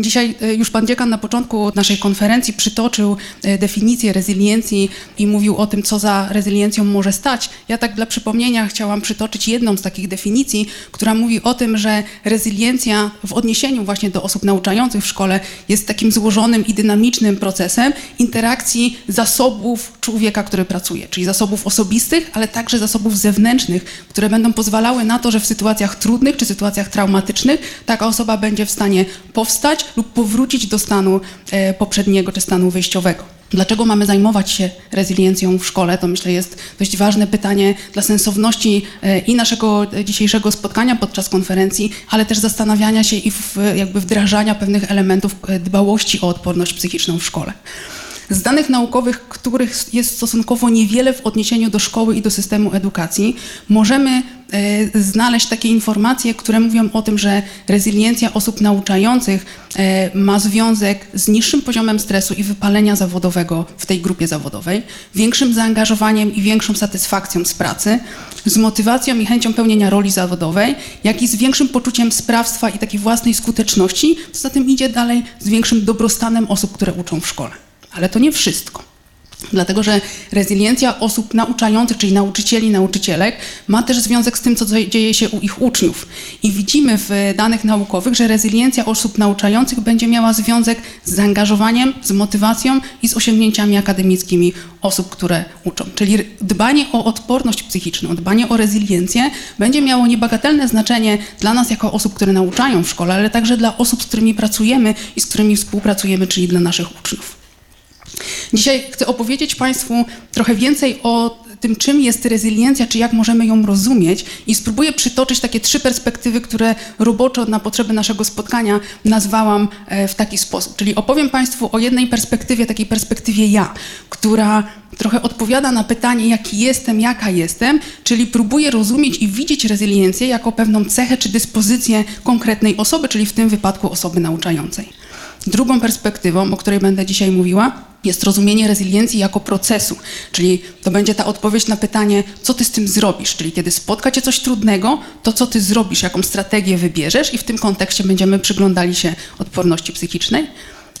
Dzisiaj e, już pan dziekan na początku naszej konferencji przytoczył e, definicję rezyliencji i mówił o tym, co za rezyliencją może stać. Ja tak dla przypomnienia chciałam przytoczyć jedną z takich definicji, która mówi o tym, że rezyliencja w odniesieniu właśnie do osób nauczających w szkole jest takim złożonym i dynamicznym procesem interakcji zasobów człowieka, który pracuje, czyli zasobów osobistych, ale także zasobów zewnętrznych, które będą pozwalały na to, że w sytuacjach trudnych czy sytuacjach traumatycznych taka osoba będzie w stanie powstać, lub powrócić do stanu e, poprzedniego czy stanu wyjściowego. Dlaczego mamy zajmować się rezyliencją w szkole? To myślę jest dość ważne pytanie dla sensowności e, i naszego dzisiejszego spotkania podczas konferencji, ale też zastanawiania się i w, jakby wdrażania pewnych elementów e, dbałości o odporność psychiczną w szkole. Z danych naukowych, których jest stosunkowo niewiele w odniesieniu do szkoły i do systemu edukacji, możemy e, znaleźć takie informacje, które mówią o tym, że rezyliencja osób nauczających e, ma związek z niższym poziomem stresu i wypalenia zawodowego w tej grupie zawodowej, większym zaangażowaniem i większą satysfakcją z pracy, z motywacją i chęcią pełnienia roli zawodowej, jak i z większym poczuciem sprawstwa i takiej własnej skuteczności, co za tym idzie dalej z większym dobrostanem osób, które uczą w szkole. Ale to nie wszystko. Dlatego, że rezyliencja osób nauczających, czyli nauczycieli, nauczycielek, ma też związek z tym, co dzieje się u ich uczniów. I widzimy w danych naukowych, że rezyliencja osób nauczających będzie miała związek z zaangażowaniem, z motywacją i z osiągnięciami akademickimi osób, które uczą. Czyli dbanie o odporność psychiczną, dbanie o rezyliencję będzie miało niebagatelne znaczenie dla nas jako osób, które nauczają w szkole, ale także dla osób, z którymi pracujemy i z którymi współpracujemy, czyli dla naszych uczniów. Dzisiaj chcę opowiedzieć Państwu trochę więcej o tym, czym jest rezyliencja, czy jak możemy ją rozumieć i spróbuję przytoczyć takie trzy perspektywy, które roboczo na potrzeby naszego spotkania nazwałam e, w taki sposób. Czyli opowiem Państwu o jednej perspektywie, takiej perspektywie ja, która trochę odpowiada na pytanie, jaki jestem, jaka jestem, czyli próbuję rozumieć i widzieć rezyliencję jako pewną cechę czy dyspozycję konkretnej osoby, czyli w tym wypadku osoby nauczającej. Drugą perspektywą, o której będę dzisiaj mówiła, jest rozumienie rezyliencji jako procesu, czyli to będzie ta odpowiedź na pytanie, co ty z tym zrobisz, czyli kiedy spotka cię coś trudnego, to co ty zrobisz, jaką strategię wybierzesz? I w tym kontekście będziemy przyglądali się odporności psychicznej.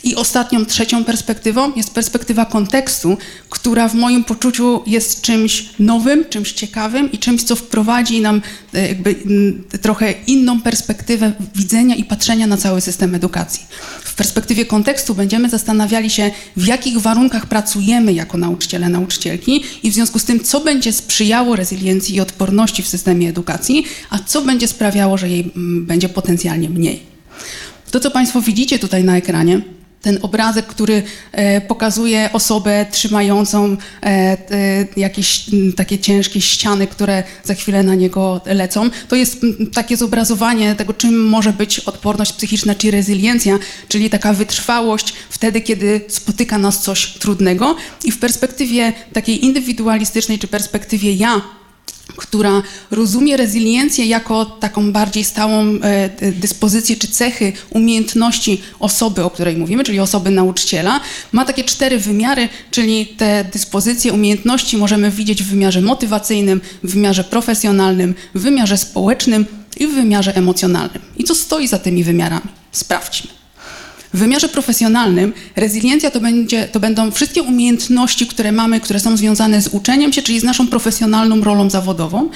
I ostatnią, trzecią perspektywą jest perspektywa kontekstu, która w moim poczuciu jest czymś nowym, czymś ciekawym i czymś, co wprowadzi nam e, jakby trochę inną perspektywę widzenia i patrzenia na cały system edukacji. W perspektywie kontekstu będziemy zastanawiali się, w jakich warunkach pracujemy jako nauczyciele, nauczycielki i w związku z tym, co będzie sprzyjało rezyliencji i odporności w systemie edukacji, a co będzie sprawiało, że jej będzie potencjalnie mniej. To, co Państwo widzicie tutaj na ekranie, ten obrazek, który e, pokazuje osobę trzymającą e, jakieś takie ciężkie ściany, które za chwilę na niego lecą. To jest takie zobrazowanie tego, czym może być odporność psychiczna czy rezyliencja, czyli taka wytrwałość wtedy, kiedy spotyka nas coś trudnego. I w perspektywie takiej indywidualistycznej czy perspektywie ja, która rozumie rezyliencję jako taką bardziej stałą e, dyspozycję czy cechy, umiejętności osoby, o której mówimy, czyli osoby nauczyciela, ma takie cztery wymiary, czyli te dyspozycje, umiejętności możemy widzieć w wymiarze motywacyjnym, w wymiarze profesjonalnym, w wymiarze społecznym i w wymiarze emocjonalnym. I co stoi za tymi wymiarami? Sprawdźmy. W wymiarze profesjonalnym rezyliencja to, będzie, to będą wszystkie umiejętności, które mamy, które są związane z uczeniem się, czyli z naszą profesjonalną rolą zawodową.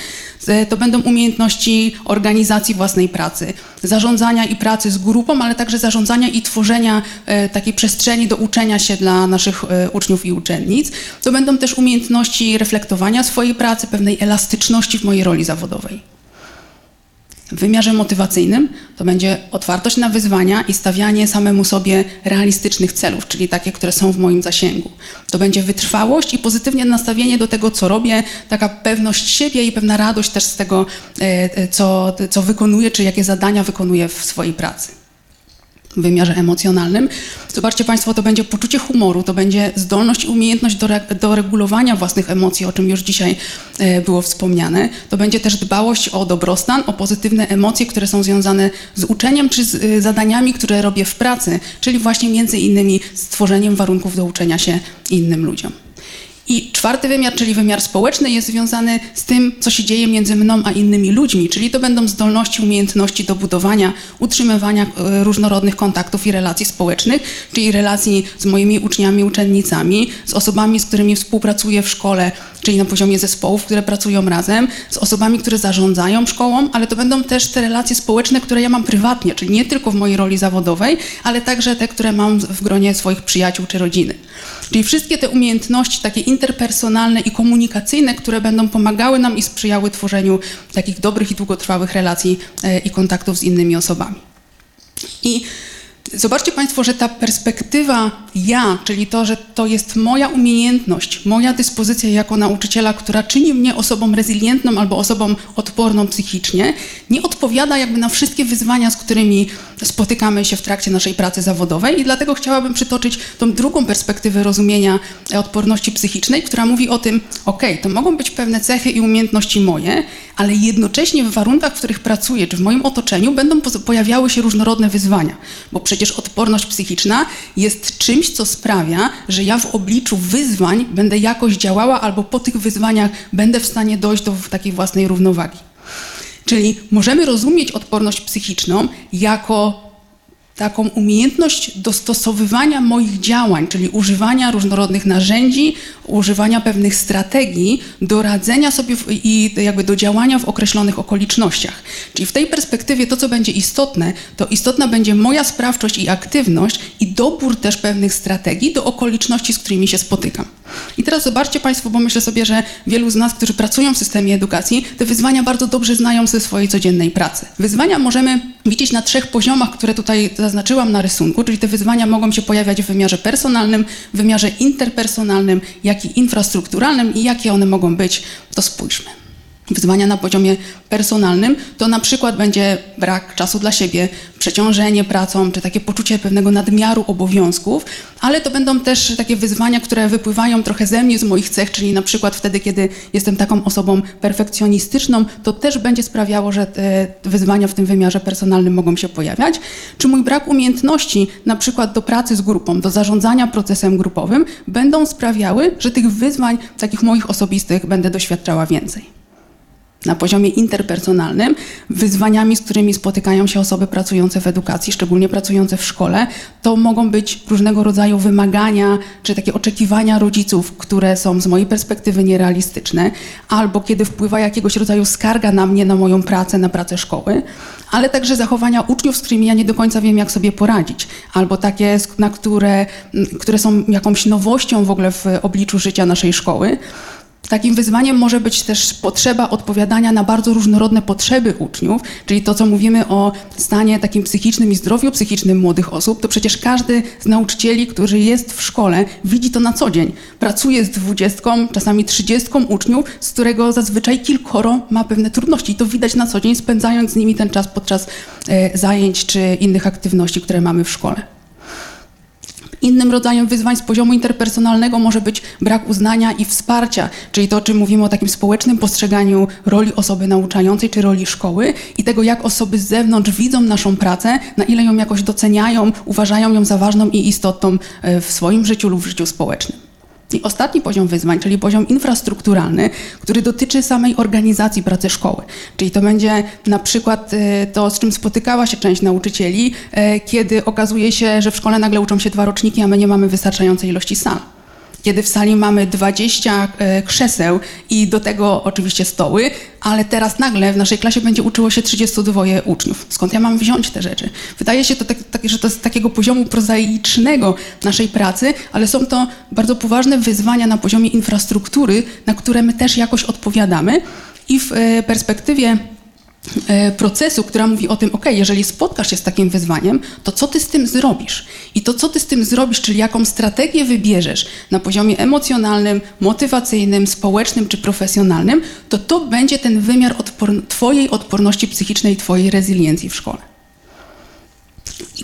To będą umiejętności organizacji własnej pracy, zarządzania i pracy z grupą, ale także zarządzania i tworzenia e, takiej przestrzeni do uczenia się dla naszych e, uczniów i uczennic. To będą też umiejętności reflektowania swojej pracy, pewnej elastyczności w mojej roli zawodowej. W wymiarze motywacyjnym to będzie otwartość na wyzwania i stawianie samemu sobie realistycznych celów, czyli takie, które są w moim zasięgu. To będzie wytrwałość i pozytywne nastawienie do tego, co robię, taka pewność siebie i pewna radość też z tego, e, e, co, co wykonuję, czy jakie zadania wykonuję w swojej pracy. Wymiarze emocjonalnym. Zobaczcie Państwo, to będzie poczucie humoru, to będzie zdolność i umiejętność do, re, do regulowania własnych emocji, o czym już dzisiaj e, było wspomniane. To będzie też dbałość o dobrostan, o pozytywne emocje, które są związane z uczeniem czy z e, zadaniami, które robię w pracy, czyli właśnie między innymi stworzeniem warunków do uczenia się innym ludziom. I czwarty wymiar, czyli wymiar społeczny, jest związany z tym, co się dzieje między mną a innymi ludźmi, czyli to będą zdolności, umiejętności do budowania, utrzymywania e, różnorodnych kontaktów i relacji społecznych, czyli relacji z moimi uczniami, uczennicami, z osobami, z którymi współpracuję w szkole, czyli na poziomie zespołów, które pracują razem, z osobami, które zarządzają szkołą, ale to będą też te relacje społeczne, które ja mam prywatnie, czyli nie tylko w mojej roli zawodowej, ale także te, które mam w gronie swoich przyjaciół czy rodziny. Czyli wszystkie te umiejętności takie interpersonalne i komunikacyjne, które będą pomagały nam i sprzyjały tworzeniu takich dobrych i długotrwałych relacji e, i kontaktów z innymi osobami. I Zobaczcie Państwo, że ta perspektywa ja, czyli to, że to jest moja umiejętność, moja dyspozycja jako nauczyciela, która czyni mnie osobą rezylientną albo osobą odporną psychicznie, nie odpowiada jakby na wszystkie wyzwania, z którymi spotykamy się w trakcie naszej pracy zawodowej. I dlatego chciałabym przytoczyć tą drugą perspektywę rozumienia odporności psychicznej, która mówi o tym, ok, to mogą być pewne cechy i umiejętności moje, ale jednocześnie w warunkach, w których pracuję, czy w moim otoczeniu będą pojawiały się różnorodne wyzwania, bo przecież odporność psychiczna jest czymś, co sprawia, że ja w obliczu wyzwań będę jakoś działała albo po tych wyzwaniach będę w stanie dojść do takiej własnej równowagi. Czyli możemy rozumieć odporność psychiczną jako taką umiejętność dostosowywania moich działań, czyli używania różnorodnych narzędzi, używania pewnych strategii do radzenia sobie w, i jakby do działania w określonych okolicznościach. Czyli w tej perspektywie to, co będzie istotne, to istotna będzie moja sprawczość i aktywność i dobór też pewnych strategii do okoliczności, z którymi się spotykam. I teraz zobaczcie Państwo, bo myślę sobie, że wielu z nas, którzy pracują w systemie edukacji, te wyzwania bardzo dobrze znają ze swojej codziennej pracy. Wyzwania możemy widzieć na trzech poziomach, które tutaj zaznaczyłam na rysunku, czyli te wyzwania mogą się pojawiać w wymiarze personalnym, w wymiarze interpersonalnym, jak i infrastrukturalnym i jakie one mogą być, to spójrzmy wyzwania na poziomie personalnym, to na przykład będzie brak czasu dla siebie, przeciążenie pracą, czy takie poczucie pewnego nadmiaru obowiązków, ale to będą też takie wyzwania, które wypływają trochę ze mnie, z moich cech, czyli na przykład wtedy, kiedy jestem taką osobą perfekcjonistyczną, to też będzie sprawiało, że te wyzwania w tym wymiarze personalnym mogą się pojawiać. Czy mój brak umiejętności, na przykład do pracy z grupą, do zarządzania procesem grupowym, będą sprawiały, że tych wyzwań takich moich osobistych będę doświadczała więcej na poziomie interpersonalnym, wyzwaniami, z którymi spotykają się osoby pracujące w edukacji, szczególnie pracujące w szkole, to mogą być różnego rodzaju wymagania czy takie oczekiwania rodziców, które są z mojej perspektywy nierealistyczne, albo kiedy wpływa jakiegoś rodzaju skarga na mnie, na moją pracę, na pracę szkoły, ale także zachowania uczniów, z którymi ja nie do końca wiem, jak sobie poradzić, albo takie, na które, które są jakąś nowością w ogóle w obliczu życia naszej szkoły. Takim wyzwaniem może być też potrzeba odpowiadania na bardzo różnorodne potrzeby uczniów, czyli to, co mówimy o stanie takim psychicznym i zdrowiu psychicznym młodych osób, to przecież każdy z nauczycieli, który jest w szkole, widzi to na co dzień. Pracuje z dwudziestką, czasami trzydziestką uczniów, z którego zazwyczaj kilkoro ma pewne trudności. I to widać na co dzień, spędzając z nimi ten czas podczas e, zajęć czy innych aktywności, które mamy w szkole. Innym rodzajem wyzwań z poziomu interpersonalnego może być brak uznania i wsparcia, czyli to, o czym mówimy o takim społecznym postrzeganiu roli osoby nauczającej czy roli szkoły i tego, jak osoby z zewnątrz widzą naszą pracę, na ile ją jakoś doceniają, uważają ją za ważną i istotną e, w swoim życiu lub w życiu społecznym. I ostatni poziom wyzwań, czyli poziom infrastrukturalny, który dotyczy samej organizacji pracy szkoły. Czyli to będzie na przykład e, to, z czym spotykała się część nauczycieli, e, kiedy okazuje się, że w szkole nagle uczą się dwa roczniki, a my nie mamy wystarczającej ilości sal kiedy w sali mamy 20 e, krzeseł i do tego oczywiście stoły, ale teraz nagle w naszej klasie będzie uczyło się 32 uczniów. Skąd ja mam wziąć te rzeczy? Wydaje się, to tak, tak, że to z takiego poziomu prozaicznego naszej pracy, ale są to bardzo poważne wyzwania na poziomie infrastruktury, na które my też jakoś odpowiadamy i w e, perspektywie procesu, która mówi o tym, ok, jeżeli spotkasz się z takim wyzwaniem, to co ty z tym zrobisz? I to, co ty z tym zrobisz, czyli jaką strategię wybierzesz na poziomie emocjonalnym, motywacyjnym, społecznym czy profesjonalnym, to to będzie ten wymiar twojej odporności psychicznej, twojej rezyliencji w szkole.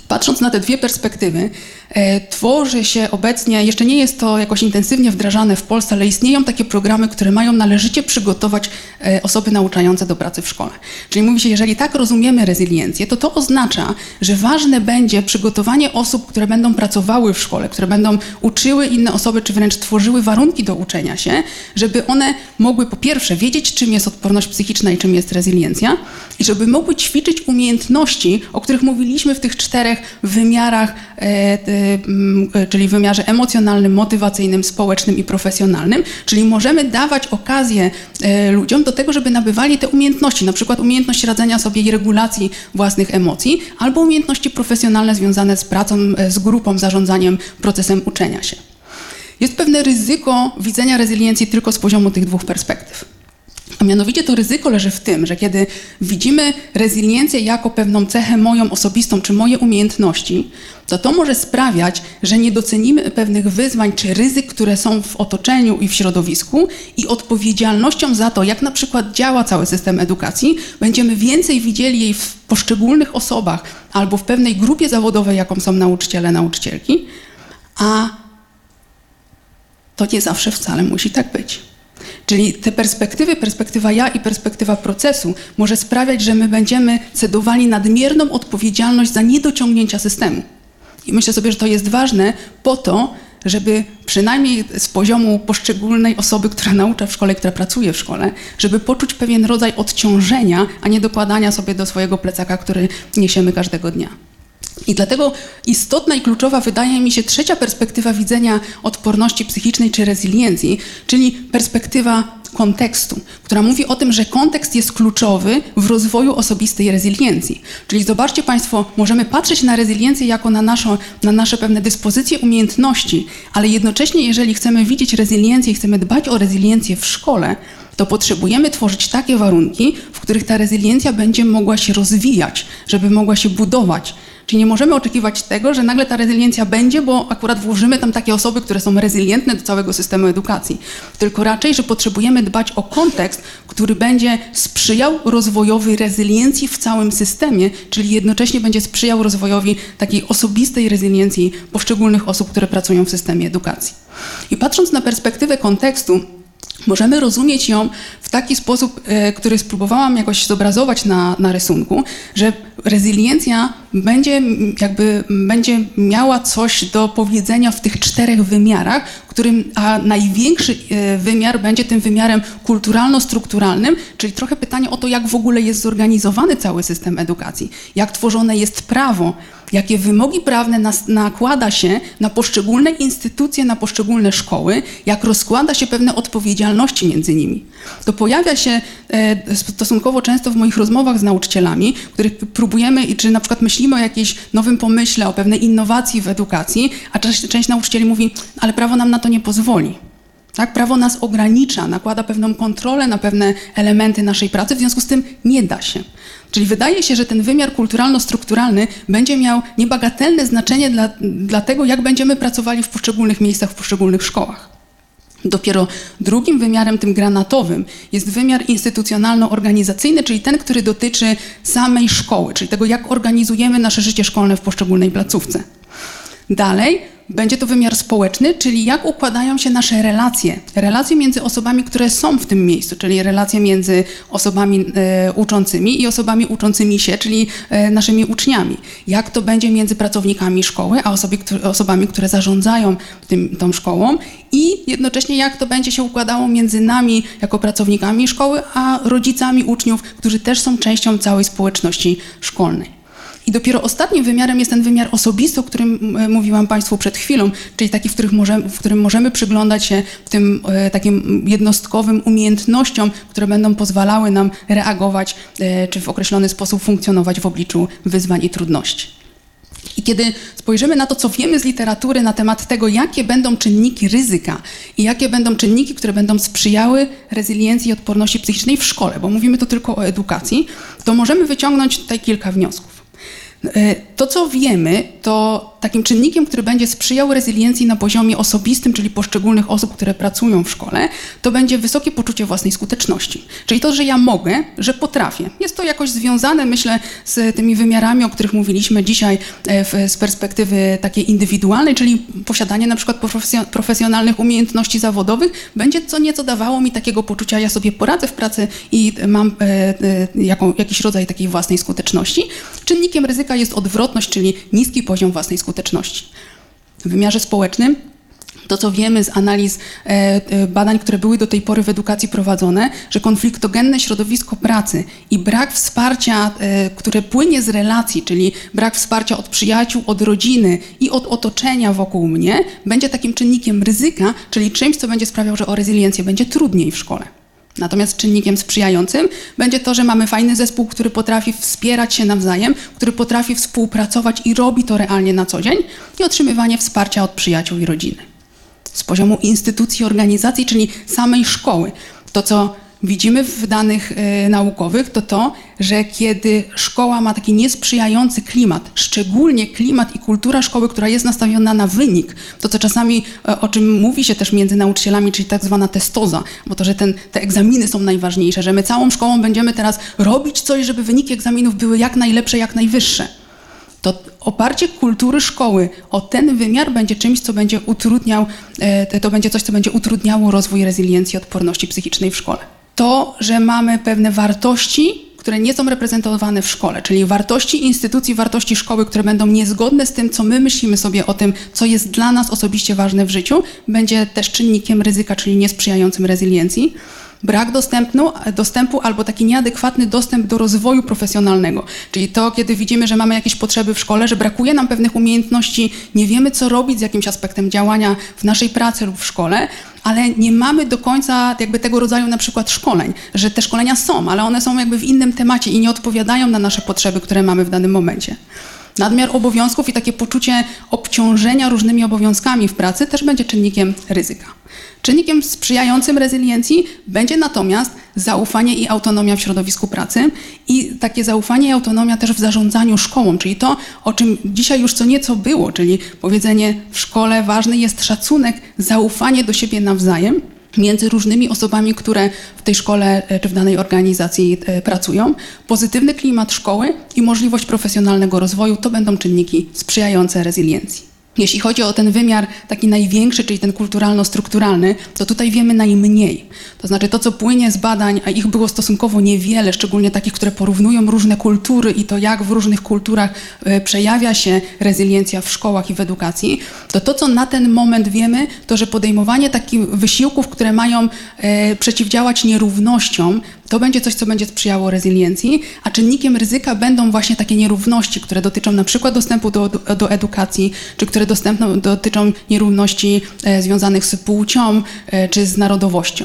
Patrząc na te dwie perspektywy, e, tworzy się obecnie, jeszcze nie jest to jakoś intensywnie wdrażane w Polsce, ale istnieją takie programy, które mają należycie przygotować e, osoby nauczające do pracy w szkole. Czyli mówi się, jeżeli tak rozumiemy rezyliencję, to to oznacza, że ważne będzie przygotowanie osób, które będą pracowały w szkole, które będą uczyły inne osoby, czy wręcz tworzyły warunki do uczenia się, żeby one mogły po pierwsze wiedzieć, czym jest odporność psychiczna i czym jest rezyliencja, i żeby mogły ćwiczyć umiejętności, o których mówiliśmy w tych czterech wymiarach, e, e, czyli wymiarze emocjonalnym, motywacyjnym, społecznym i profesjonalnym. Czyli możemy dawać okazję e, ludziom do tego, żeby nabywali te umiejętności, na przykład umiejętność radzenia sobie i regulacji własnych emocji, albo umiejętności profesjonalne związane z pracą, z grupą, zarządzaniem procesem uczenia się. Jest pewne ryzyko widzenia rezyliencji tylko z poziomu tych dwóch perspektyw. A mianowicie to ryzyko leży w tym, że kiedy widzimy rezyliencję jako pewną cechę moją osobistą czy moje umiejętności, to to może sprawiać, że nie docenimy pewnych wyzwań czy ryzyk, które są w otoczeniu i w środowisku i odpowiedzialnością za to, jak na przykład działa cały system edukacji, będziemy więcej widzieli jej w poszczególnych osobach albo w pewnej grupie zawodowej, jaką są nauczyciele, nauczycielki, a to nie zawsze wcale musi tak być. Czyli te perspektywy, perspektywa ja i perspektywa procesu może sprawiać, że my będziemy cedowali nadmierną odpowiedzialność za niedociągnięcia systemu. I myślę sobie, że to jest ważne po to, żeby przynajmniej z poziomu poszczególnej osoby, która naucza w szkole, która pracuje w szkole, żeby poczuć pewien rodzaj odciążenia, a nie dokładania sobie do swojego plecaka, który niesiemy każdego dnia. I dlatego istotna i kluczowa wydaje mi się trzecia perspektywa widzenia odporności psychicznej czy rezyliencji, czyli perspektywa kontekstu, która mówi o tym, że kontekst jest kluczowy w rozwoju osobistej rezyliencji. Czyli zobaczcie Państwo, możemy patrzeć na rezyliencję jako na, naszą, na nasze pewne dyspozycje, umiejętności, ale jednocześnie, jeżeli chcemy widzieć rezyliencję i chcemy dbać o rezyliencję w szkole, to potrzebujemy tworzyć takie warunki, w których ta rezyliencja będzie mogła się rozwijać, żeby mogła się budować, Czyli nie możemy oczekiwać tego, że nagle ta rezyliencja będzie, bo akurat włożymy tam takie osoby, które są rezylientne do całego systemu edukacji. Tylko raczej, że potrzebujemy dbać o kontekst, który będzie sprzyjał rozwojowi rezyliencji w całym systemie, czyli jednocześnie będzie sprzyjał rozwojowi takiej osobistej rezyliencji poszczególnych osób, które pracują w systemie edukacji. I patrząc na perspektywę kontekstu, Możemy rozumieć ją w taki sposób, e, który spróbowałam jakoś zobrazować na, na rysunku, że rezyliencja będzie, jakby, będzie miała coś do powiedzenia w tych czterech wymiarach, którym, a największy e, wymiar będzie tym wymiarem kulturalno-strukturalnym, czyli trochę pytanie o to, jak w ogóle jest zorganizowany cały system edukacji, jak tworzone jest prawo, jakie wymogi prawne nas, nakłada się na poszczególne instytucje, na poszczególne szkoły, jak rozkłada się pewne odpowiedzialności między nimi. To pojawia się e, stosunkowo często w moich rozmowach z nauczycielami, których próbujemy, czy na przykład myślimy o jakimś nowym pomyśle, o pewnej innowacji w edukacji, a część, część nauczycieli mówi, ale prawo nam na to nie pozwoli. Tak? Prawo nas ogranicza, nakłada pewną kontrolę na pewne elementy naszej pracy, w związku z tym nie da się. Czyli wydaje się, że ten wymiar kulturalno-strukturalny będzie miał niebagatelne znaczenie dla, dla tego, jak będziemy pracowali w poszczególnych miejscach, w poszczególnych szkołach. Dopiero drugim wymiarem, tym granatowym, jest wymiar instytucjonalno-organizacyjny, czyli ten, który dotyczy samej szkoły, czyli tego, jak organizujemy nasze życie szkolne w poszczególnej placówce. Dalej będzie to wymiar społeczny, czyli jak układają się nasze relacje. Relacje między osobami, które są w tym miejscu, czyli relacje między osobami e, uczącymi i osobami uczącymi się, czyli e, naszymi uczniami. Jak to będzie między pracownikami szkoły, a osoby, które, osobami, które zarządzają tym, tą szkołą i jednocześnie jak to będzie się układało między nami jako pracownikami szkoły, a rodzicami uczniów, którzy też są częścią całej społeczności szkolnej. I dopiero ostatnim wymiarem jest ten wymiar osobisty, o którym e, mówiłam Państwu przed chwilą, czyli taki, w, których możemy, w którym możemy przyglądać się tym e, takim jednostkowym umiejętnościom, które będą pozwalały nam reagować e, czy w określony sposób funkcjonować w obliczu wyzwań i trudności. I kiedy spojrzymy na to, co wiemy z literatury na temat tego, jakie będą czynniki ryzyka i jakie będą czynniki, które będą sprzyjały rezyliencji i odporności psychicznej w szkole, bo mówimy tu tylko o edukacji, to możemy wyciągnąć tutaj kilka wniosków. E, to, co wiemy, to takim czynnikiem, który będzie sprzyjał rezyliencji na poziomie osobistym, czyli poszczególnych osób, które pracują w szkole, to będzie wysokie poczucie własnej skuteczności. Czyli to, że ja mogę, że potrafię. Jest to jakoś związane, myślę, z tymi wymiarami, o których mówiliśmy dzisiaj e, z perspektywy takiej indywidualnej, czyli posiadanie na przykład profesjonalnych umiejętności zawodowych będzie co nieco dawało mi takiego poczucia, ja sobie poradzę w pracy i mam e, e, jaką, jakiś rodzaj takiej własnej skuteczności. Czynnikiem ryzyka jest odwrotność, czyli niski poziom własnej skuteczności. W wymiarze społecznym to, co wiemy z analiz e, e, badań, które były do tej pory w edukacji prowadzone, że konfliktogenne środowisko pracy i brak wsparcia, e, które płynie z relacji, czyli brak wsparcia od przyjaciół, od rodziny i od otoczenia wokół mnie, będzie takim czynnikiem ryzyka, czyli czymś, co będzie sprawiał, że o rezyliencję będzie trudniej w szkole. Natomiast czynnikiem sprzyjającym będzie to, że mamy fajny zespół, który potrafi wspierać się nawzajem, który potrafi współpracować i robi to realnie na co dzień i otrzymywanie wsparcia od przyjaciół i rodziny. Z poziomu instytucji, organizacji, czyli samej szkoły. To, co widzimy w danych y, naukowych, to to, że kiedy szkoła ma taki niesprzyjający klimat, szczególnie klimat i kultura szkoły, która jest nastawiona na wynik, to co czasami, y, o czym mówi się też między nauczycielami, czyli tak zwana testoza, bo to, że ten, te egzaminy są najważniejsze, że my całą szkołą będziemy teraz robić coś, żeby wyniki egzaminów były jak najlepsze, jak najwyższe. To oparcie kultury szkoły o ten wymiar będzie czymś, co będzie utrudniał, y, to będzie coś, co będzie utrudniało rozwój rezyliencji odporności psychicznej w szkole to, że mamy pewne wartości, które nie są reprezentowane w szkole, czyli wartości instytucji, wartości szkoły, które będą niezgodne z tym, co my myślimy sobie o tym, co jest dla nas osobiście ważne w życiu, będzie też czynnikiem ryzyka, czyli niesprzyjającym rezyliencji brak dostępu, dostępu albo taki nieadekwatny dostęp do rozwoju profesjonalnego. Czyli to, kiedy widzimy, że mamy jakieś potrzeby w szkole, że brakuje nam pewnych umiejętności, nie wiemy, co robić z jakimś aspektem działania w naszej pracy lub w szkole, ale nie mamy do końca jakby tego rodzaju na przykład szkoleń, że te szkolenia są, ale one są jakby w innym temacie i nie odpowiadają na nasze potrzeby, które mamy w danym momencie. Nadmiar obowiązków i takie poczucie obciążenia różnymi obowiązkami w pracy też będzie czynnikiem ryzyka. Czynnikiem sprzyjającym rezyliencji będzie natomiast zaufanie i autonomia w środowisku pracy i takie zaufanie i autonomia też w zarządzaniu szkołą, czyli to, o czym dzisiaj już co nieco było, czyli powiedzenie w szkole ważny jest szacunek, zaufanie do siebie nawzajem między różnymi osobami, które w tej szkole e, czy w danej organizacji e, pracują. Pozytywny klimat szkoły i możliwość profesjonalnego rozwoju to będą czynniki sprzyjające rezyliencji. Jeśli chodzi o ten wymiar taki największy, czyli ten kulturalno-strukturalny, to tutaj wiemy najmniej. To znaczy to, co płynie z badań, a ich było stosunkowo niewiele, szczególnie takich, które porównują różne kultury i to, jak w różnych kulturach e, przejawia się rezyliencja w szkołach i w edukacji, to to, co na ten moment wiemy, to, że podejmowanie takich wysiłków, które mają e, przeciwdziałać nierównościom, to będzie coś, co będzie sprzyjało rezyliencji, a czynnikiem ryzyka będą właśnie takie nierówności, które dotyczą na przykład dostępu do, do edukacji, czy które dostępną, dotyczą nierówności e, związanych z płcią e, czy z narodowością.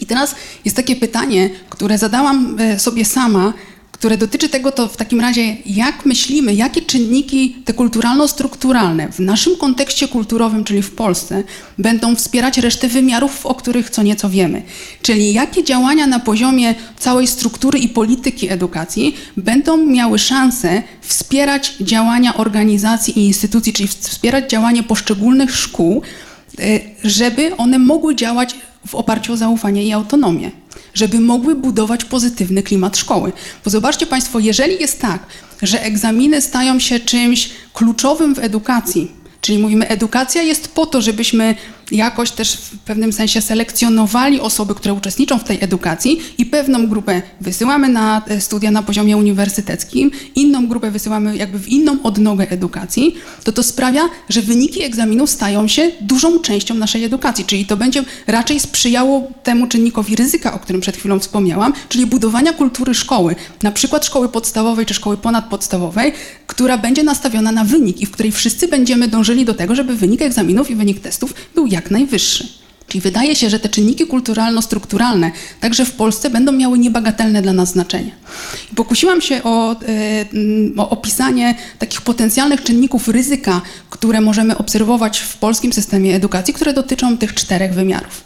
I teraz jest takie pytanie, które zadałam e, sobie sama, które dotyczy tego, to w takim razie, jak myślimy, jakie czynniki te kulturalno-strukturalne w naszym kontekście kulturowym, czyli w Polsce, będą wspierać resztę wymiarów, o których co nieco wiemy. Czyli jakie działania na poziomie całej struktury i polityki edukacji będą miały szansę wspierać działania organizacji i instytucji, czyli wspierać działanie poszczególnych szkół, y, żeby one mogły działać w oparciu o zaufanie i autonomię żeby mogły budować pozytywny klimat szkoły. Bo zobaczcie Państwo, jeżeli jest tak, że egzaminy stają się czymś kluczowym w edukacji, czyli mówimy, edukacja jest po to, żebyśmy jakoś też w pewnym sensie selekcjonowali osoby, które uczestniczą w tej edukacji i pewną grupę wysyłamy na e, studia na poziomie uniwersyteckim, inną grupę wysyłamy jakby w inną odnogę edukacji, to to sprawia, że wyniki egzaminów stają się dużą częścią naszej edukacji, czyli to będzie raczej sprzyjało temu czynnikowi ryzyka, o którym przed chwilą wspomniałam, czyli budowania kultury szkoły, na przykład szkoły podstawowej czy szkoły ponadpodstawowej, która będzie nastawiona na wynik i w której wszyscy będziemy dążyli do tego, żeby wynik egzaminów i wynik testów był jak jak najwyższy. Czyli wydaje się, że te czynniki kulturalno-strukturalne także w Polsce będą miały niebagatelne dla nas znaczenie. I pokusiłam się o, e, o, opisanie takich potencjalnych czynników ryzyka, które możemy obserwować w polskim systemie edukacji, które dotyczą tych czterech wymiarów.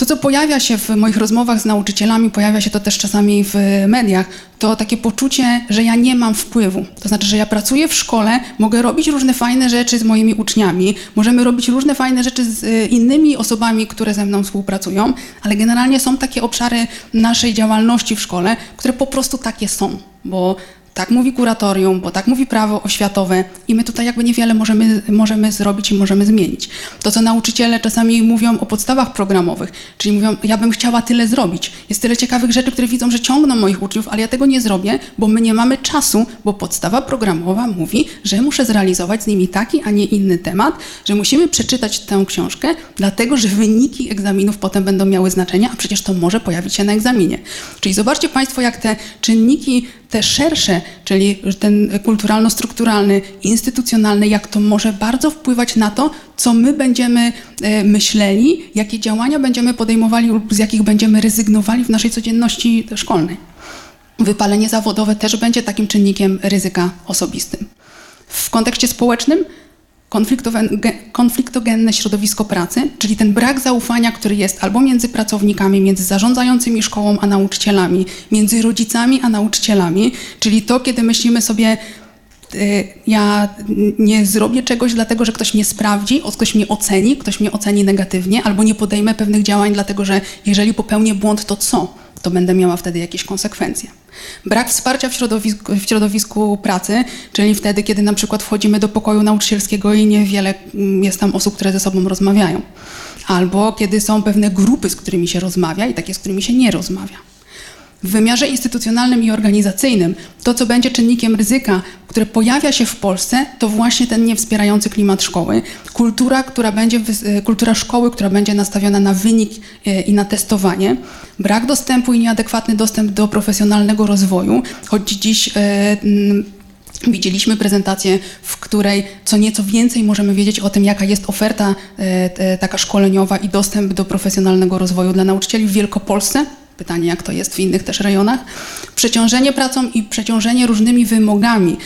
To, co pojawia się w moich rozmowach z nauczycielami, pojawia się to też czasami w mediach, to takie poczucie, że ja nie mam wpływu. To znaczy, że ja pracuję w szkole, mogę robić różne fajne rzeczy z moimi uczniami, możemy robić różne fajne rzeczy z y, innymi osobami, które ze mną współpracują, ale generalnie są takie obszary naszej działalności w szkole, które po prostu takie są, bo tak mówi kuratorium, bo tak mówi prawo oświatowe i my tutaj jakby niewiele możemy, możemy zrobić i możemy zmienić. To, co nauczyciele czasami mówią o podstawach programowych, czyli mówią, ja bym chciała tyle zrobić. Jest tyle ciekawych rzeczy, które widzą, że ciągną moich uczniów, ale ja tego nie zrobię, bo my nie mamy czasu, bo podstawa programowa mówi, że muszę zrealizować z nimi taki, a nie inny temat, że musimy przeczytać tę książkę, dlatego że wyniki egzaminów potem będą miały znaczenie, a przecież to może pojawić się na egzaminie. Czyli zobaczcie Państwo, jak te czynniki te szersze, czyli ten kulturalno-strukturalny, instytucjonalny, jak to może bardzo wpływać na to, co my będziemy e, myśleli, jakie działania będziemy podejmowali lub z jakich będziemy rezygnowali w naszej codzienności szkolnej. Wypalenie zawodowe też będzie takim czynnikiem ryzyka osobistym. W kontekście społecznym konfliktogenne środowisko pracy, czyli ten brak zaufania, który jest albo między pracownikami, między zarządzającymi szkołą a nauczycielami, między rodzicami a nauczycielami, czyli to, kiedy myślimy sobie, ja nie zrobię czegoś dlatego, że ktoś mnie sprawdzi, ktoś mnie oceni, ktoś mnie oceni negatywnie, albo nie podejmę pewnych działań, dlatego że jeżeli popełnię błąd, to co? To będę miała wtedy jakieś konsekwencje. Brak wsparcia w środowisku, w środowisku pracy, czyli wtedy, kiedy na przykład wchodzimy do pokoju nauczycielskiego i niewiele mm, jest tam osób, które ze sobą rozmawiają. Albo kiedy są pewne grupy, z którymi się rozmawia i takie, z którymi się nie rozmawia. W wymiarze instytucjonalnym i organizacyjnym to, co będzie czynnikiem ryzyka, które pojawia się w Polsce, to właśnie ten niewspierający klimat szkoły. Kultura, która będzie, e, kultura szkoły, która będzie nastawiona na wynik e, i na testowanie. Brak dostępu i nieadekwatny dostęp do profesjonalnego rozwoju, choć dziś e, Widzieliśmy prezentację, w której co nieco więcej możemy wiedzieć o tym, jaka jest oferta taka szkoleniowa i dostęp do profesjonalnego rozwoju dla nauczycieli w Wielkopolsce. Pytanie, jak to jest w innych też rejonach. Przeciążenie pracą i przeciążenie różnymi wymogami,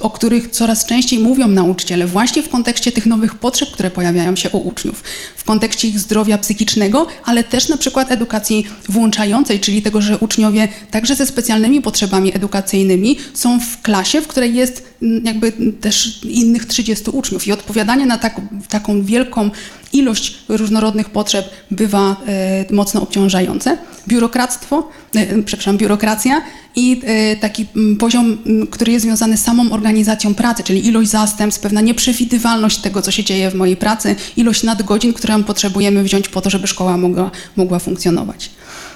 o których coraz częściej mówią nauczyciele, właśnie w kontekście tych nowych potrzeb, które pojawiają się u uczniów, w kontekście ich zdrowia psychicznego, ale też na przykład edukacji włączającej, czyli tego, że uczniowie także ze specjalnymi potrzebami edukacyjnymi są w klasie, w której jest mm, jakby też innych 30 uczniów i odpowiadanie na tak, taką wielką ilość różnorodnych potrzeb bywa e, mocno obciążające. Biurokractwo, e, przepraszam, biurokracja i e, taki poziom, który jest związany z samą organizacją pracy, czyli ilość zastępstw, pewna nieprzewidywalność tego, co się dzieje w mojej pracy, ilość nadgodzin, które potrzebujemy wziąć po to, żeby szkoła mogła, mogła funkcjonować.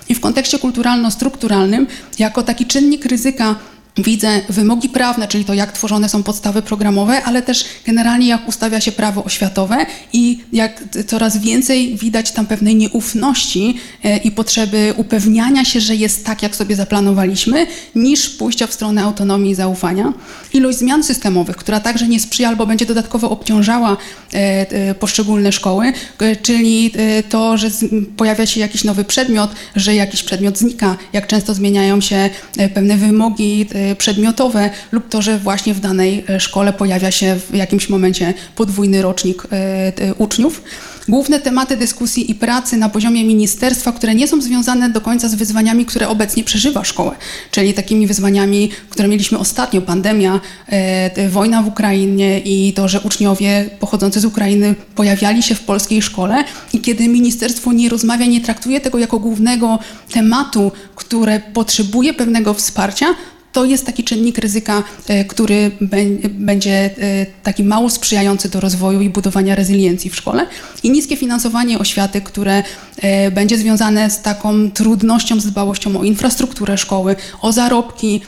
I w kontekście kulturalno-strukturalnym, jako taki czynnik ryzyka Widzę wymogi prawne, czyli to, jak tworzone są podstawy programowe, ale też generalnie, jak ustawia się prawo oświatowe i jak coraz więcej widać tam pewnej nieufności e, i potrzeby upewniania się, że jest tak, jak sobie zaplanowaliśmy, niż pójścia w stronę autonomii i zaufania. Ilość zmian systemowych, która także nie sprzyja albo będzie dodatkowo obciążała e, e, poszczególne szkoły, czyli to, że pojawia się jakiś nowy przedmiot, że jakiś przedmiot znika, jak często zmieniają się pewne wymogi przedmiotowe lub to, że właśnie w danej e, szkole pojawia się w jakimś momencie podwójny rocznik e, uczniów. Główne tematy dyskusji i pracy na poziomie ministerstwa, które nie są związane do końca z wyzwaniami, które obecnie przeżywa szkoła, czyli takimi wyzwaniami, które mieliśmy ostatnio, pandemia, e, wojna w Ukrainie i to, że uczniowie pochodzący z Ukrainy pojawiali się w polskiej szkole i kiedy ministerstwo nie rozmawia, nie traktuje tego jako głównego tematu, które potrzebuje pewnego wsparcia, to jest taki czynnik ryzyka, e, który będzie e, taki mało sprzyjający do rozwoju i budowania rezyliencji w szkole. I niskie finansowanie oświaty, które e, będzie związane z taką trudnością, z dbałością o infrastrukturę szkoły, o zarobki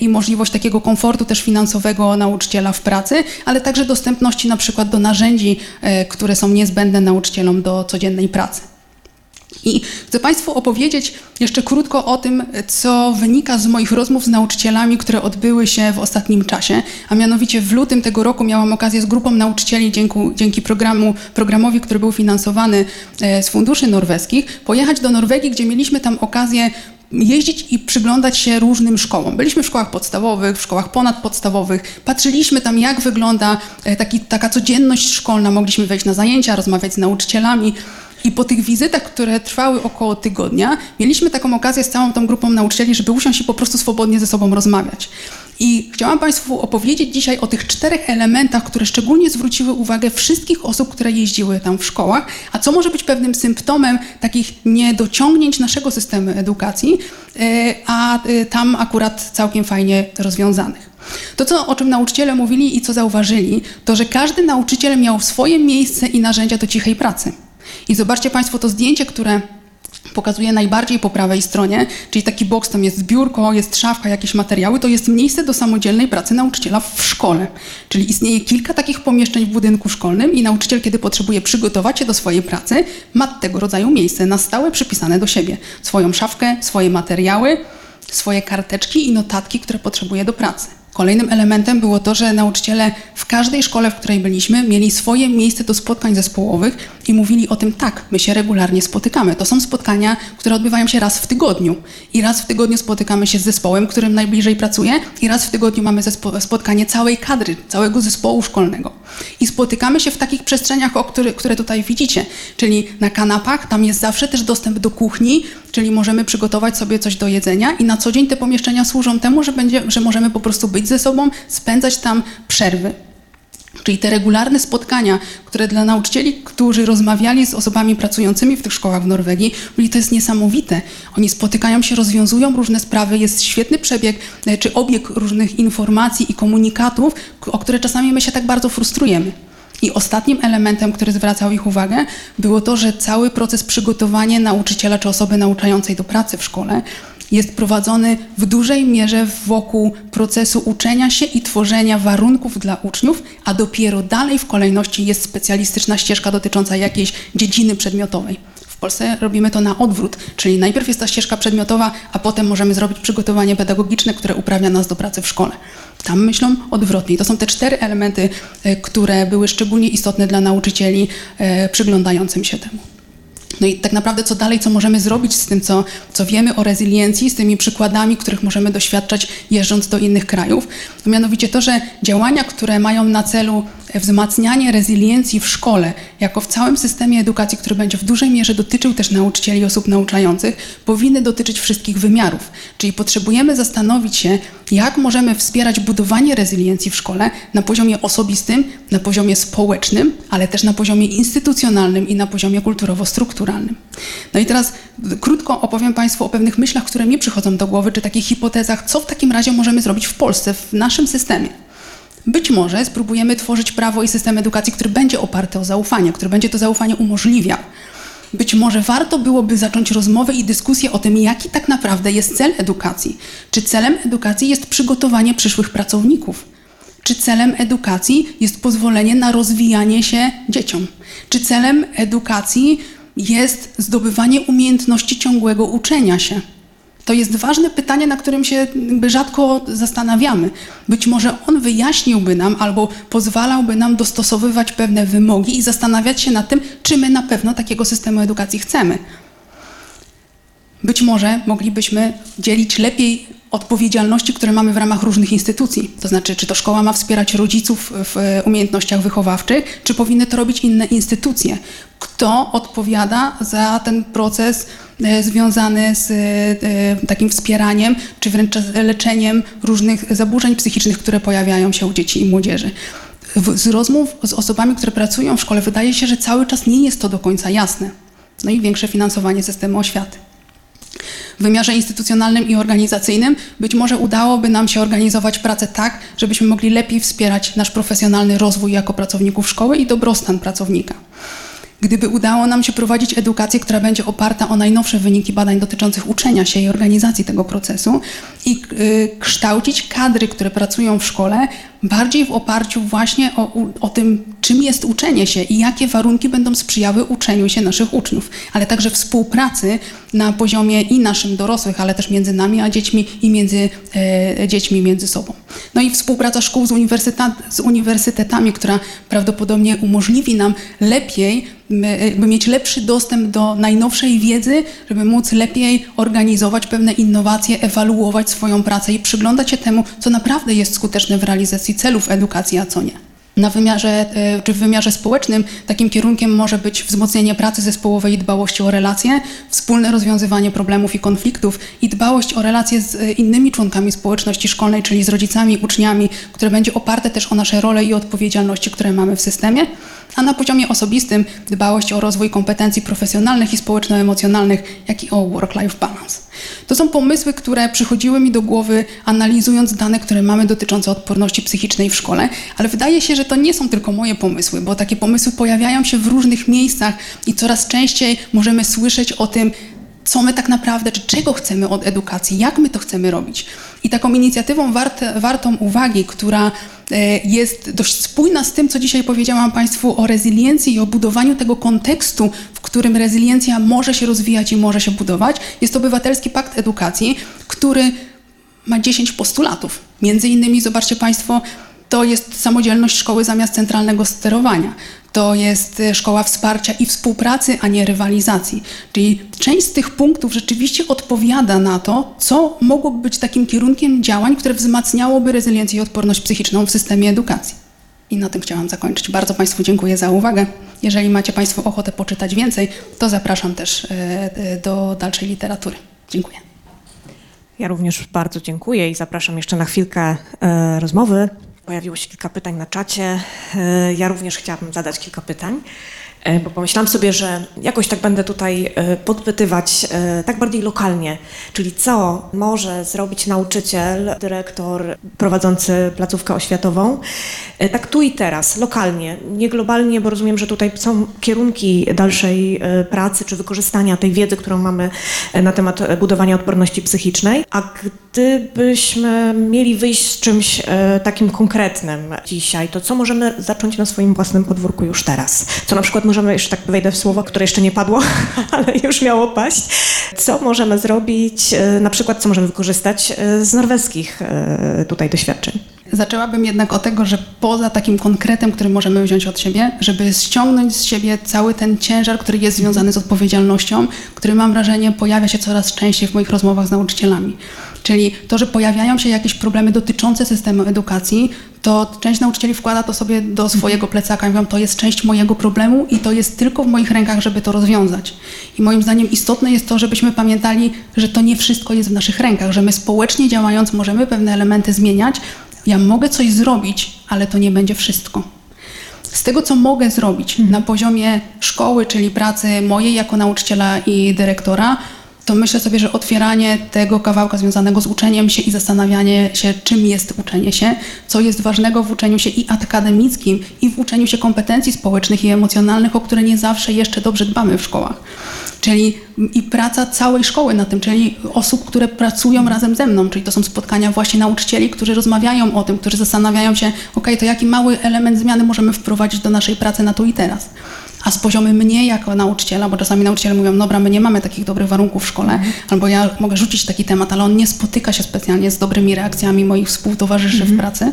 i możliwość takiego komfortu też finansowego nauczyciela w pracy, ale także dostępności na przykład do narzędzi, które są niezbędne nauczycielom do codziennej pracy. I chcę Państwu opowiedzieć jeszcze krótko o tym, co wynika z moich rozmów z nauczycielami, które odbyły się w ostatnim czasie. A mianowicie w lutym tego roku miałam okazję z grupą nauczycieli dzięki, dzięki programu, programowi, który był finansowany e, z funduszy norweskich, pojechać do Norwegii, gdzie mieliśmy tam okazję jeździć i przyglądać się różnym szkołom. Byliśmy w szkołach podstawowych, w szkołach ponadpodstawowych, patrzyliśmy tam, jak wygląda e, taki, taka codzienność szkolna, mogliśmy wejść na zajęcia, rozmawiać z nauczycielami. I po tych wizytach, które trwały około tygodnia, mieliśmy taką okazję z całą tą grupą nauczycieli, żeby usiąść i po prostu swobodnie ze sobą rozmawiać. I chciałam Państwu opowiedzieć dzisiaj o tych czterech elementach, które szczególnie zwróciły uwagę wszystkich osób, które jeździły tam w szkołach, a co może być pewnym symptomem takich niedociągnięć naszego systemu edukacji, e, a e, tam akurat całkiem fajnie rozwiązanych. To, co, o czym nauczyciele mówili i co zauważyli, to że każdy nauczyciel miał swoje miejsce i narzędzia do cichej pracy. I zobaczcie Państwo to zdjęcie, które pokazuje najbardziej po prawej stronie, czyli taki boks, tam jest biurko, jest szafka, jakieś materiały, to jest miejsce do samodzielnej pracy nauczyciela w szkole. Czyli istnieje kilka takich pomieszczeń w budynku szkolnym i nauczyciel, kiedy potrzebuje przygotować się do swojej pracy, ma tego rodzaju miejsce na stałe przypisane do siebie. Swoją szafkę, swoje materiały, swoje karteczki i notatki, które potrzebuje do pracy. Kolejnym elementem było to, że nauczyciele w każdej szkole, w której byliśmy, mieli swoje miejsce do spotkań zespołowych i mówili o tym, tak, my się regularnie spotykamy. To są spotkania, które odbywają się raz w tygodniu. I raz w tygodniu spotykamy się z zespołem, którym najbliżej pracuje, i raz w tygodniu mamy spotkanie całej kadry, całego zespołu szkolnego. I spotykamy się w takich przestrzeniach, o który, które tutaj widzicie, czyli na kanapach, tam jest zawsze też dostęp do kuchni, czyli możemy przygotować sobie coś do jedzenia i na co dzień te pomieszczenia służą temu, że, będzie, że możemy po prostu być ze sobą, spędzać tam przerwy. Czyli te regularne spotkania, które dla nauczycieli, którzy rozmawiali z osobami pracującymi w tych szkołach w Norwegii, byli to jest niesamowite. Oni spotykają się, rozwiązują różne sprawy, jest świetny przebieg e, czy obieg różnych informacji i komunikatów, o które czasami my się tak bardzo frustrujemy. I ostatnim elementem, który zwracał ich uwagę, było to, że cały proces przygotowania nauczyciela czy osoby nauczającej do pracy w szkole jest prowadzony w dużej mierze wokół procesu uczenia się i tworzenia warunków dla uczniów, a dopiero dalej w kolejności jest specjalistyczna ścieżka dotycząca jakiejś dziedziny przedmiotowej. W Polsce robimy to na odwrót, czyli najpierw jest ta ścieżka przedmiotowa, a potem możemy zrobić przygotowanie pedagogiczne, które uprawnia nas do pracy w szkole. Tam myślą odwrotnie. To są te cztery elementy, e, które były szczególnie istotne dla nauczycieli e, przyglądającym się temu. No i tak naprawdę co dalej, co możemy zrobić z tym, co, co wiemy o rezyliencji, z tymi przykładami, których możemy doświadczać jeżdżąc do innych krajów. Mianowicie to, że działania, które mają na celu wzmacnianie rezyliencji w szkole, jako w całym systemie edukacji, który będzie w dużej mierze dotyczył też nauczycieli i osób nauczających, powinny dotyczyć wszystkich wymiarów. Czyli potrzebujemy zastanowić się, jak możemy wspierać budowanie rezyliencji w szkole na poziomie osobistym, na poziomie społecznym, ale też na poziomie instytucjonalnym i na poziomie kulturowo-strukturalnym. No i teraz krótko opowiem Państwu o pewnych myślach, które mi przychodzą do głowy, czy takich hipotezach, co w takim razie możemy zrobić w Polsce, w naszym systemie. Być może spróbujemy tworzyć prawo i system edukacji, który będzie oparty o zaufanie, który będzie to zaufanie umożliwiał. Być może warto byłoby zacząć rozmowę i dyskusję o tym, jaki tak naprawdę jest cel edukacji. Czy celem edukacji jest przygotowanie przyszłych pracowników? Czy celem edukacji jest pozwolenie na rozwijanie się dzieciom? Czy celem edukacji jest zdobywanie umiejętności ciągłego uczenia się? To jest ważne pytanie, na którym się rzadko zastanawiamy. Być może on wyjaśniłby nam albo pozwalałby nam dostosowywać pewne wymogi i zastanawiać się nad tym, czy my na pewno takiego systemu edukacji chcemy. Być może moglibyśmy dzielić lepiej odpowiedzialności, które mamy w ramach różnych instytucji. To znaczy, czy to szkoła ma wspierać rodziców w umiejętnościach wychowawczych, czy powinny to robić inne instytucje. Kto odpowiada za ten proces e, związany z e, takim wspieraniem, czy wręcz leczeniem różnych zaburzeń psychicznych, które pojawiają się u dzieci i młodzieży? Z rozmów z osobami, które pracują w szkole, wydaje się, że cały czas nie jest to do końca jasne. No i większe finansowanie systemu oświaty. W wymiarze instytucjonalnym i organizacyjnym być może udałoby nam się organizować pracę tak, żebyśmy mogli lepiej wspierać nasz profesjonalny rozwój jako pracowników szkoły i dobrostan pracownika. Gdyby udało nam się prowadzić edukację, która będzie oparta o najnowsze wyniki badań dotyczących uczenia się i organizacji tego procesu i y, kształcić kadry, które pracują w szkole, bardziej w oparciu właśnie o, o tym, czym jest uczenie się i jakie warunki będą sprzyjały uczeniu się naszych uczniów, ale także współpracy na poziomie i naszym dorosłych, ale też między nami a dziećmi i między e, dziećmi między sobą. No i współpraca szkół z, uniwersytet, z uniwersytetami, która prawdopodobnie umożliwi nam lepiej by mieć lepszy dostęp do najnowszej wiedzy, żeby móc lepiej organizować pewne innowacje, ewaluować swoją pracę i przyglądać się temu, co naprawdę jest skuteczne w realizacji celów edukacji, a co nie. Na wymiarze, e, czy w wymiarze społecznym takim kierunkiem może być wzmocnienie pracy zespołowej i dbałości o relacje, wspólne rozwiązywanie problemów i konfliktów i dbałość o relacje z e, innymi członkami społeczności szkolnej, czyli z rodzicami, uczniami, które będzie oparte też o nasze role i odpowiedzialności, które mamy w systemie a na poziomie osobistym dbałość o rozwój kompetencji profesjonalnych i społeczno-emocjonalnych, jak i o work-life balance. To są pomysły, które przychodziły mi do głowy analizując dane, które mamy dotyczące odporności psychicznej w szkole, ale wydaje się, że to nie są tylko moje pomysły, bo takie pomysły pojawiają się w różnych miejscach i coraz częściej możemy słyszeć o tym, co my tak naprawdę, czy czego chcemy od edukacji, jak my to chcemy robić. I taką inicjatywą warte, wartą uwagi, która e, jest dość spójna z tym, co dzisiaj powiedziałam Państwu o rezyliencji i o budowaniu tego kontekstu, którym rezyliencja może się rozwijać i może się budować, jest Obywatelski Pakt Edukacji, który ma 10 postulatów. Między innymi, zobaczcie Państwo, to jest samodzielność szkoły zamiast centralnego sterowania. To jest e, szkoła wsparcia i współpracy, a nie rywalizacji. Czyli część z tych punktów rzeczywiście odpowiada na to, co mogłoby być takim kierunkiem działań, które wzmacniałoby rezyliencję i odporność psychiczną w systemie edukacji. I na tym chciałam zakończyć. Bardzo Państwu dziękuję za uwagę. Jeżeli macie Państwo ochotę poczytać więcej, to zapraszam też e, e, do dalszej literatury. Dziękuję. Ja również bardzo dziękuję i zapraszam jeszcze na chwilkę rozmowy Pojawiło się kilka pytań na czacie. E, ja również chciałabym zadać kilka pytań. E, bo pomyślałam sobie, że jakoś tak będę tutaj e, podpytywać e, tak bardziej lokalnie, czyli co może zrobić nauczyciel, dyrektor prowadzący placówkę oświatową, tak tu i teraz, lokalnie, nie globalnie, bo rozumiem, że tutaj są kierunki dalszej pracy czy wykorzystania tej wiedzy, którą mamy na temat budowania odporności psychicznej, a gdybyśmy mieli wyjść z czymś takim konkretnym dzisiaj, to co możemy zacząć na swoim własnym podwórku już teraz? Co na przykład możemy, już tak wejdę w słowo, które jeszcze nie padło, ale już miało paść. Co możemy zrobić, e, na przykład co możemy wykorzystać e, z norweskich e, tutaj doświadczeń? Zaczęłabym jednak od tego, że poza takim konkretem, który możemy wziąć od siebie, żeby ściągnąć z siebie cały ten ciężar, który jest związany z odpowiedzialnością, który mam wrażenie pojawia się coraz częściej w moich rozmowach z nauczycielami. Czyli to, że pojawiają się jakieś problemy dotyczące systemu edukacji, to część nauczycieli wkłada to sobie do swojego plecaka i mówią, to jest część mojego problemu i to jest tylko w moich rękach, żeby to rozwiązać. I moim zdaniem istotne jest to, żebyśmy pamiętali, że to nie wszystko jest w naszych rękach, że my społecznie działając możemy pewne elementy zmieniać. Ja mogę coś zrobić, ale to nie będzie wszystko. Z tego, co mogę zrobić mhm. na poziomie szkoły, czyli pracy mojej jako nauczyciela i dyrektora, to myślę sobie, że otwieranie tego kawałka związanego z uczeniem się i zastanawianie się, czym jest uczenie się, co jest ważnego w uczeniu się i akademickim, i w uczeniu się kompetencji społecznych i emocjonalnych, o które nie zawsze jeszcze dobrze dbamy w szkołach. Czyli i praca całej szkoły na tym, czyli osób, które pracują razem ze mną, czyli to są spotkania właśnie nauczycieli, którzy rozmawiają o tym, którzy zastanawiają się, ok, to jaki mały element zmiany możemy wprowadzić do naszej pracy na tu i teraz a z poziomu mnie jako nauczyciela, bo czasami nauczyciele mówią, dobra, my nie mamy takich dobrych warunków w szkole, mhm. albo ja mogę rzucić taki temat, ale on nie spotyka się specjalnie z dobrymi reakcjami moich współtowarzyszy mhm. w pracy,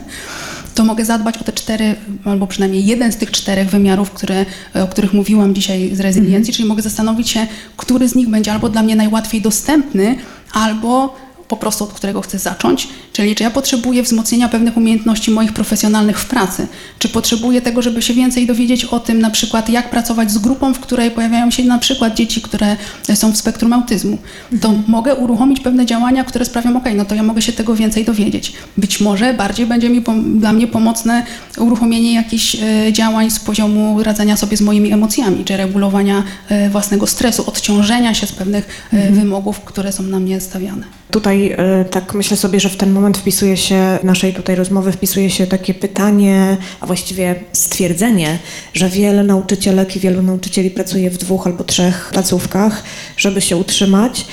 to mogę zadbać o te cztery, albo przynajmniej jeden z tych czterech wymiarów, które, o których mówiłam dzisiaj z rezyliencji, mhm. czyli mogę zastanowić się, który z nich będzie albo dla mnie najłatwiej dostępny, albo po prostu od którego chcę zacząć, czyli czy ja potrzebuję wzmocnienia pewnych umiejętności moich profesjonalnych w pracy, czy potrzebuję tego, żeby się więcej dowiedzieć o tym, na przykład jak pracować z grupą, w której pojawiają się na przykład dzieci, które są w spektrum autyzmu. To mhm. mogę uruchomić pewne działania, które sprawią, ok, no to ja mogę się tego więcej dowiedzieć. Być może bardziej będzie mi dla mnie pomocne uruchomienie jakichś e, działań z poziomu radzenia sobie z moimi emocjami, czy regulowania e, własnego stresu, odciążenia się z pewnych e, mhm. wymogów, które są na mnie stawiane. Tutaj tak myślę sobie, że w ten moment wpisuje się, naszej tutaj rozmowy wpisuje się takie pytanie, a właściwie stwierdzenie, że wiele nauczycielek i wielu nauczycieli pracuje w dwóch albo trzech placówkach, żeby się utrzymać,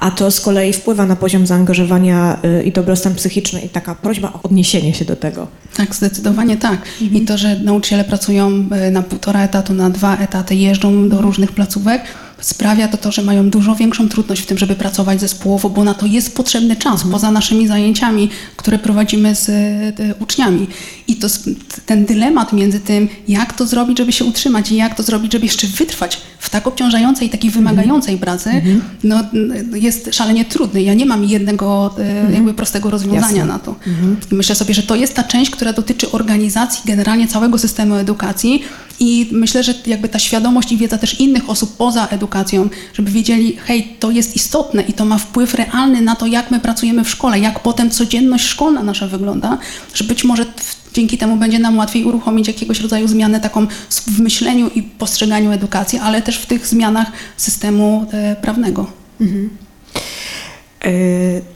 a to z kolei wpływa na poziom zaangażowania e, i dobrostan psychiczny i taka prośba o odniesienie się do tego. Tak, zdecydowanie tak. Mhm. I to, że nauczyciele pracują e, na półtora etatu, na dwa etaty, jeżdżą do różnych placówek, sprawia to to, że mają dużo większą trudność w tym, żeby pracować zespołowo, bo na to jest potrzebny czas poza naszymi zajęciami, które prowadzimy z e, uczniami. I to ten dylemat między tym, jak to zrobić, żeby się utrzymać i jak to zrobić, żeby jeszcze wytrwać w tak obciążającej i takiej wymagającej pracy, no, n- jest szalenie trudny. Ja nie mam jednego e, jakby prostego rozwiązania Jasne. na to. I myślę sobie, że to jest ta część, która dotyczy organizacji generalnie całego systemu edukacji i myślę, że jakby ta świadomość i wiedza też innych osób poza edukacją, żeby wiedzieli, hej, to jest istotne i to ma wpływ realny na to, jak my pracujemy w szkole, jak potem codzienność szkolna nasza wygląda, że być może w- dzięki temu będzie nam łatwiej uruchomić jakiegoś rodzaju zmianę taką w myśleniu i postrzeganiu edukacji, ale też w tych zmianach systemu e, prawnego. Y,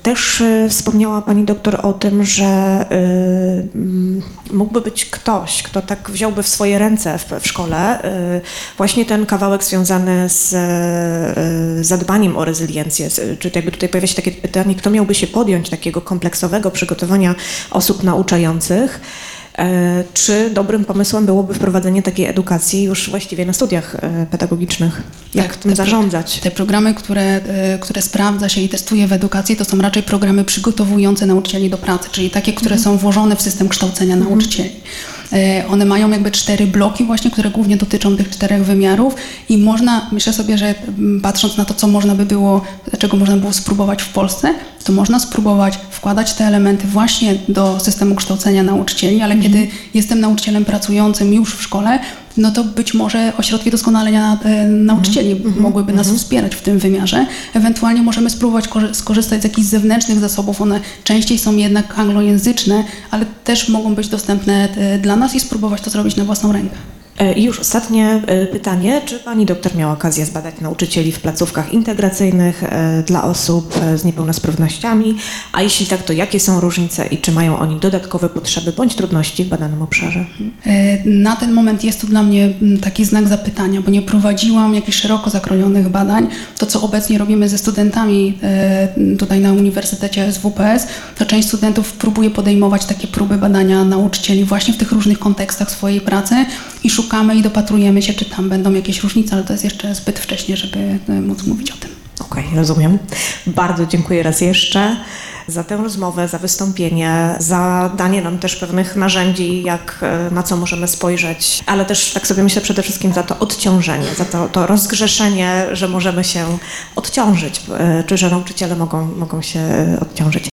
Też y, wspomniała Pani doktor o tym, że y, mógłby być ktoś, kto tak wziąłby w swoje ręce w, w szkole y, właśnie ten kawałek związany z y, zadbaniem o rezyliencję. Czy jakby tutaj pojawia się takie pytanie, kto miałby się podjąć takiego kompleksowego przygotowania osób nauczających? E, Czy dobrym pomysłem byłoby wprowadzenie takiej edukacji już właściwie na studiach e, pedagogicznych? Jak Tak, tym te zarządzać? Te programy, które, e, które sprawdza się i testuje w edukacji, to są raczej programy przygotowujące nauczycieli do pracy, czyli takie, które są włożone w system kształcenia nauczycieli. One mają jakby cztery bloki właśnie, które głównie dotyczą tych czterech wymiarów i można, myślę sobie, że mm, patrząc na to, co można by było, czego można było spróbować w Polsce, to można spróbować wkładać te elementy właśnie do systemu kształcenia nauczycieli, ale kiedy jestem nauczycielem pracującym już w szkole, no to być może ośrodki doskonalenia e, nauczycieli mogłyby nas wspierać w tym wymiarze. Ewentualnie możemy spróbować korzy- skorzystać z jakichś zewnętrznych zasobów. One częściej są jednak anglojęzyczne, ale też mogą być dostępne e, dla nas i spróbować to zrobić na własną rękę. E, I już ostatnie e, pytanie. Czy pani doktor miała okazję zbadać nauczycieli w placówkach integracyjnych e, dla osób e, z niepełnosprawnościami? A jeśli tak, to jakie są różnice i czy mają oni dodatkowe potrzeby bądź trudności w badanym obszarze? E, Na ten moment jest to dla mnie taki znak zapytania, bo nie prowadziłam jakichś szeroko zakrojonych badań. To, co obecnie robimy ze studentami e, tutaj na Uniwersytecie SWPS, to część studentów próbuje podejmować takie próby badania nauczycieli właśnie w tych różnych kontekstach swojej pracy i szukamy i dopatrujemy się, czy tam będą jakieś różnice, ale to jest jeszcze zbyt wcześnie, żeby e, móc mówić o tym. Okej, rozumiem. Bardzo dziękuję raz jeszcze za tę rozmowę, za wystąpienie, za danie nam też pewnych narzędzi, jak, e, na co możemy spojrzeć, ale też tak sobie myślę przede wszystkim za to odciążenie, za to, to rozgrzeszenie, że możemy się odciążyć, e, czy że nauczyciele mogą, mogą się odciążyć.